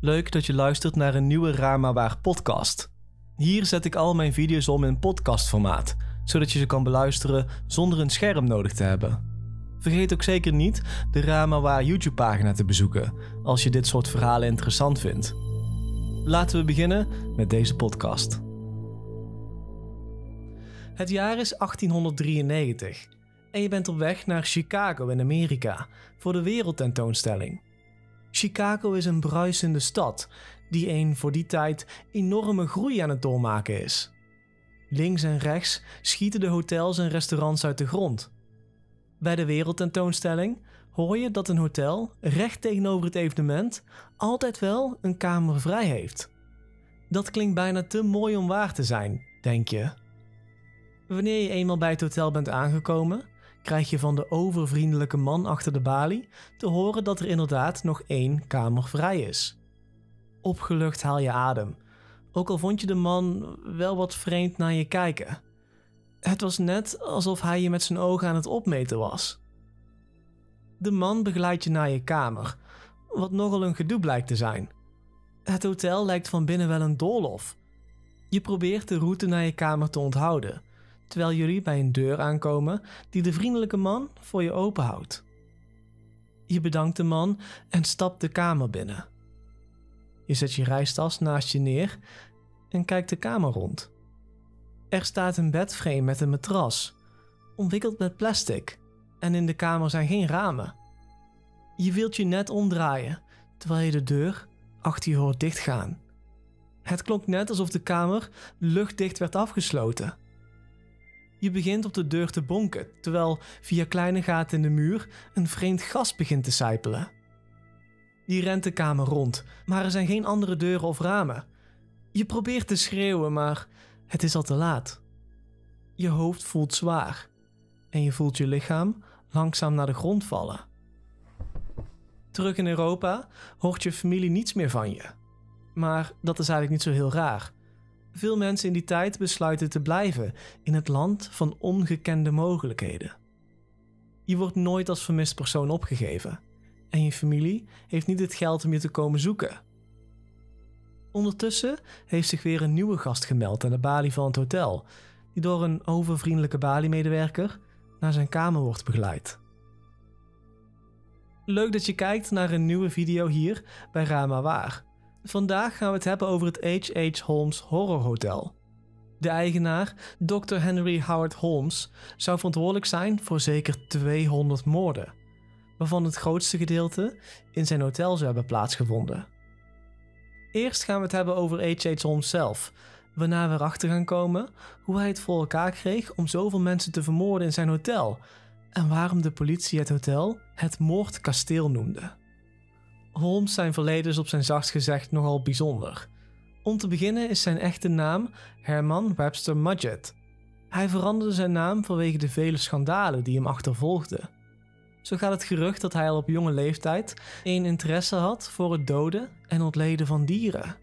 Leuk dat je luistert naar een nieuwe Raar maar Waar podcast. Hier zet ik al mijn video's om in podcastformaat, zodat je ze kan beluisteren zonder een scherm nodig te hebben. Vergeet ook zeker niet de Raar maar Waar YouTube pagina te bezoeken als je dit soort verhalen interessant vindt. Laten we beginnen met deze podcast. Het jaar is 1893 en je bent op weg naar Chicago in Amerika voor de wereldtentoonstelling. Chicago is een bruisende stad die een voor die tijd enorme groei aan het doormaken is. Links en rechts schieten de hotels en restaurants uit de grond. Bij de wereldtentoonstelling hoor je dat een hotel recht tegenover het evenement altijd wel een kamer vrij heeft. Dat klinkt bijna te mooi om waar te zijn, denk je. Wanneer je eenmaal bij het hotel bent aangekomen, krijg je van de overvriendelijke man achter de balie te horen dat er inderdaad nog één kamer vrij is. Opgelucht haal je adem, ook al vond je de man wel wat vreemd naar je kijken. Het was net alsof hij je met zijn ogen aan het opmeten was. De man begeleidt je naar je kamer, wat nogal een gedoe blijkt te zijn. Het hotel lijkt van binnen wel een doolhof. Je probeert de route naar je kamer te onthouden, terwijl jullie bij een deur aankomen die de vriendelijke man voor je openhoudt. Je bedankt de man en stapt de kamer binnen. Je zet je reistas naast je neer en kijkt de kamer rond. Er staat een bedframe met een matras, omwikkeld met plastic, en in de kamer zijn geen ramen. Je wilt je net omdraaien terwijl je de deur achter je hoort dichtgaan. Het klonk net alsof de kamer luchtdicht werd afgesloten. Je begint op de deur te bonken, terwijl via kleine gaten in de muur een vreemd gas begint te sijpelen. Je rent de kamer rond, maar er zijn geen andere deuren of ramen. Je probeert te schreeuwen, maar het is al te laat. Je hoofd voelt zwaar en je voelt je lichaam langzaam naar de grond vallen. Terug in Europa hoort je familie niets meer van je. Maar dat is eigenlijk niet zo heel raar. Veel mensen in die tijd besluiten te blijven in het land van ongekende mogelijkheden. Je wordt nooit als vermist persoon opgegeven en je familie heeft niet het geld om je te komen zoeken. Ondertussen heeft zich weer een nieuwe gast gemeld aan de balie van het hotel, die door een overvriendelijke baliemedewerker naar zijn kamer wordt begeleid. Leuk dat je kijkt naar een nieuwe video hier bij Rama Waar. Vandaag gaan we het hebben over het H.H. Holmes Horror Hotel. De eigenaar, Dr. Henry Howard Holmes, zou verantwoordelijk zijn voor zeker 200 moorden, waarvan het grootste gedeelte in zijn hotel zou hebben plaatsgevonden. Eerst gaan we het hebben over H.H. Holmes zelf, waarna we erachter gaan komen hoe hij het voor elkaar kreeg om zoveel mensen te vermoorden in zijn hotel en waarom de politie het hotel het moordkasteel noemde. Holmes zijn verleden is op zijn zachtst gezegd nogal bijzonder. Om te beginnen is zijn echte naam Herman Webster Mudgett. Hij veranderde zijn naam vanwege de vele schandalen die hem achtervolgden. Zo gaat het gerucht dat hij al op jonge leeftijd een interesse had voor het doden en ontleden van dieren.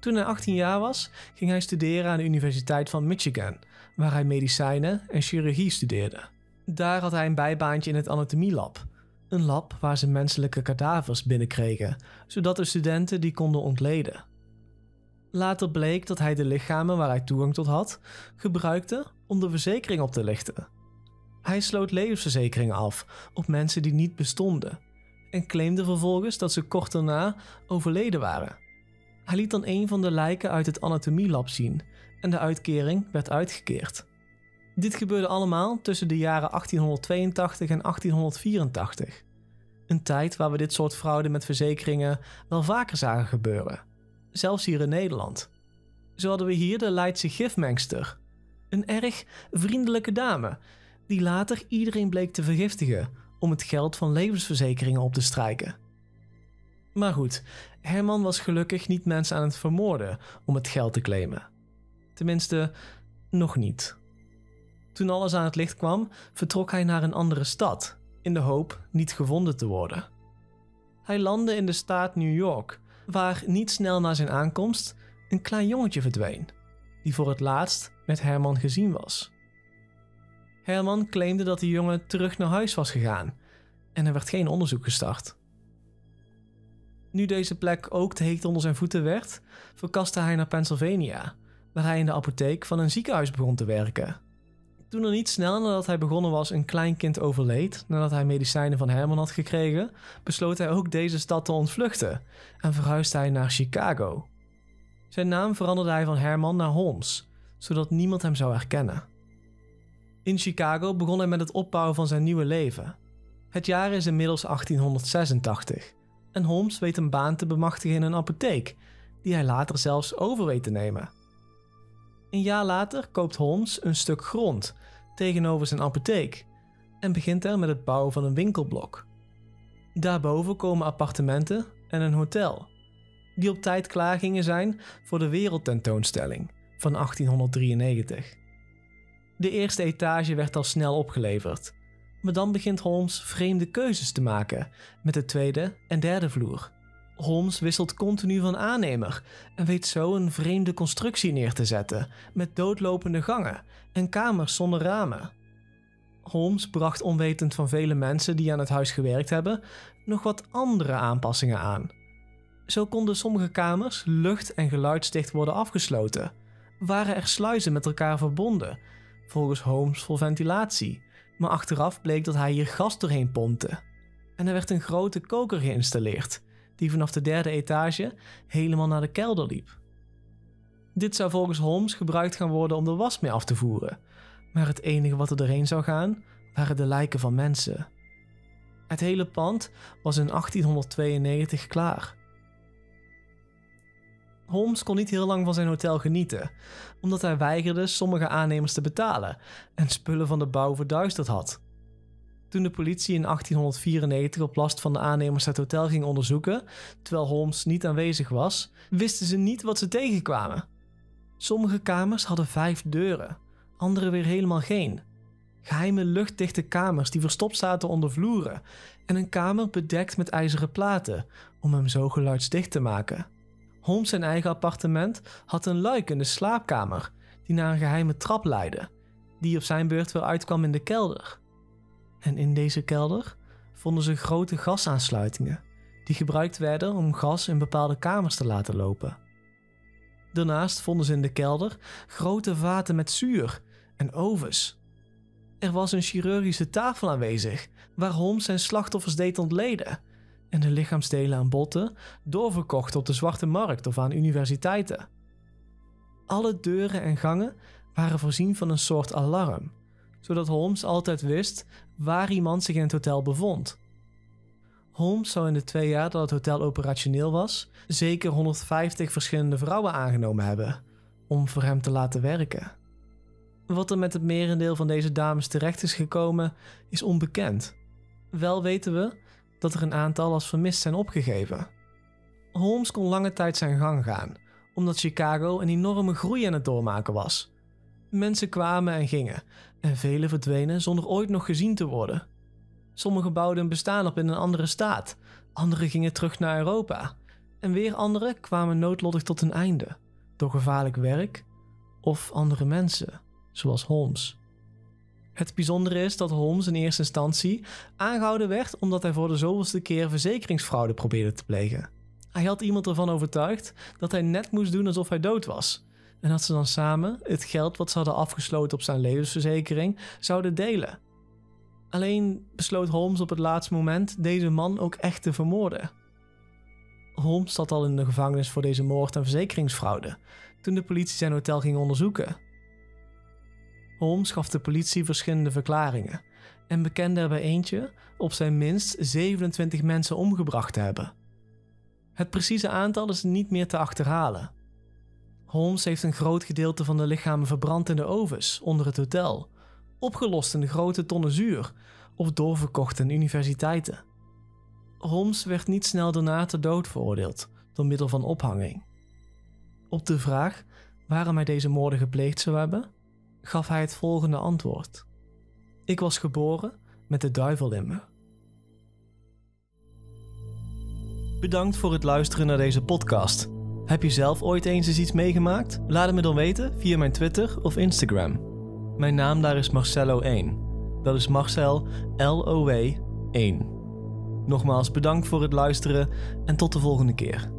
Toen hij 18 jaar was, ging hij studeren aan de Universiteit van Michigan, waar hij medicijnen en chirurgie studeerde. Daar had hij een bijbaantje in het anatomielab, een lab waar ze menselijke kadavers binnenkregen, zodat de studenten die konden ontleden. Later bleek dat hij de lichamen waar hij toegang tot had, gebruikte om de verzekering op te lichten. Hij sloot levensverzekeringen af op mensen die niet bestonden en claimde vervolgens dat ze kort daarna overleden waren. Hij liet dan een van de lijken uit het anatomielab zien en de uitkering werd uitgekeerd. Dit gebeurde allemaal tussen de jaren 1882 en 1884. Een tijd waar we dit soort fraude met verzekeringen wel vaker zagen gebeuren. Zelfs hier in Nederland. Zo hadden we hier de Leidse gifmengster. Een erg vriendelijke dame, die later iedereen bleek te vergiftigen om het geld van levensverzekeringen op te strijken. Maar goed, Herman was gelukkig niet mensen aan het vermoorden om het geld te claimen. Tenminste, nog niet. Toen alles aan het licht kwam, vertrok hij naar een andere stad, in de hoop niet gevonden te worden. Hij landde in de staat New York, waar niet snel na zijn aankomst een klein jongetje verdween, die voor het laatst met Herman gezien was. Herman claimde dat de jongen terug naar huis was gegaan en er werd geen onderzoek gestart. Nu deze plek ook te heet onder zijn voeten werd, verkaste hij naar Pennsylvania, waar hij in de apotheek van een ziekenhuis begon te werken. Toen er niet snel nadat hij begonnen was een klein kind overleed, nadat hij medicijnen van Herman had gekregen, besloot hij ook deze stad te ontvluchten en verhuisde hij naar Chicago. Zijn naam veranderde hij van Herman naar Holmes, zodat niemand hem zou herkennen. In Chicago begon hij met het opbouwen van zijn nieuwe leven. Het jaar is inmiddels 1886 en Holmes weet een baan te bemachtigen in een apotheek, die hij later zelfs over weet te nemen. Een jaar later koopt Holmes een stuk grond tegenover zijn apotheek en begint er met het bouwen van een winkelblok. Daarboven komen appartementen en een hotel, die op tijd klaar gingen zijn voor de wereldtentoonstelling van 1893. De eerste etage werd al snel opgeleverd, maar dan begint Holmes vreemde keuzes te maken met de tweede en derde vloer. Holmes wisselt continu van aannemer en weet zo een vreemde constructie neer te zetten met doodlopende gangen en kamers zonder ramen. Holmes bracht onwetend van vele mensen die aan het huis gewerkt hebben nog wat andere aanpassingen aan. Zo konden sommige kamers lucht- en geluidsdicht worden afgesloten, waren er sluizen met elkaar verbonden, volgens Holmes voor ventilatie, maar achteraf bleek dat hij hier gas doorheen pompte. En er werd een grote koker geïnstalleerd die vanaf de derde etage helemaal naar de kelder liep. Dit zou volgens Holmes gebruikt gaan worden om de was mee af te voeren, maar het enige wat er doorheen zou gaan waren de lijken van mensen. Het hele pand was in 1892 klaar. Holmes kon niet heel lang van zijn hotel genieten, omdat hij weigerde sommige aannemers te betalen en spullen van de bouw verduisterd had. Toen de politie in 1894 op last van de aannemers het hotel ging onderzoeken, terwijl Holmes niet aanwezig was, wisten ze niet wat ze tegenkwamen. Sommige kamers hadden vijf deuren, andere weer helemaal geen. Geheime luchtdichte kamers die verstopt zaten onder vloeren en een kamer bedekt met ijzeren platen om hem zo geluidsdicht te maken. Holmes zijn eigen appartement had een luik in de slaapkamer die naar een geheime trap leidde, die op zijn beurt weer uitkwam in de kelder. En in deze kelder vonden ze grote gasaansluitingen, die gebruikt werden om gas in bepaalde kamers te laten lopen. Daarnaast vonden ze in de kelder grote vaten met zuur en ovens. Er was een chirurgische tafel aanwezig waar Holmes zijn slachtoffers deed ontleden en de lichaamsdelen aan botten doorverkocht op de zwarte markt of aan universiteiten. Alle deuren en gangen waren voorzien van een soort alarm, zodat Holmes altijd wist waar iemand zich in het hotel bevond. Holmes zou in de twee jaar dat het hotel operationeel was, zeker 150 verschillende vrouwen aangenomen hebben om voor hem te laten werken. Wat er met het merendeel van deze dames terecht is gekomen, is onbekend. Wel weten we dat er een aantal als vermist zijn opgegeven. Holmes kon lange tijd zijn gang gaan, omdat Chicago een enorme groei aan het doormaken was. Mensen kwamen en gingen, en velen verdwenen zonder ooit nog gezien te worden. Sommigen bouwden een bestaan op in een andere staat, anderen gingen terug naar Europa, en weer anderen kwamen noodlottig tot een einde, door gevaarlijk werk of andere mensen, zoals Holmes. Het bijzondere is dat Holmes in eerste instantie aangehouden werd omdat hij voor de zoveelste keer verzekeringsfraude probeerde te plegen. Hij had iemand ervan overtuigd dat hij net moest doen alsof hij dood was, en dat ze dan samen het geld wat ze hadden afgesloten op zijn levensverzekering zouden delen. Alleen besloot Holmes op het laatste moment deze man ook echt te vermoorden. Holmes zat al in de gevangenis voor deze moord en verzekeringsfraude toen de politie zijn hotel ging onderzoeken. Holmes gaf de politie verschillende verklaringen en bekende er bij eentje op zijn minst 27 mensen omgebracht te hebben. Het precieze aantal is niet meer te achterhalen. Holmes heeft een groot gedeelte van de lichamen verbrand in de ovens onder het hotel, opgelost in grote tonnen zuur of doorverkocht aan universiteiten. Holmes werd niet snel daarna ter dood veroordeeld door middel van ophanging. Op de vraag waarom hij deze moorden gepleegd zou hebben, gaf hij het volgende antwoord: Ik was geboren met de duivel in me. Bedankt voor het luisteren naar deze podcast. Heb je zelf ooit eens eens iets meegemaakt? Laat het me dan weten via mijn Twitter of Instagram. Mijn naam daar is Marcello1. Dat is Marcel L-O-W 1. Nogmaals bedankt voor het luisteren en tot de volgende keer.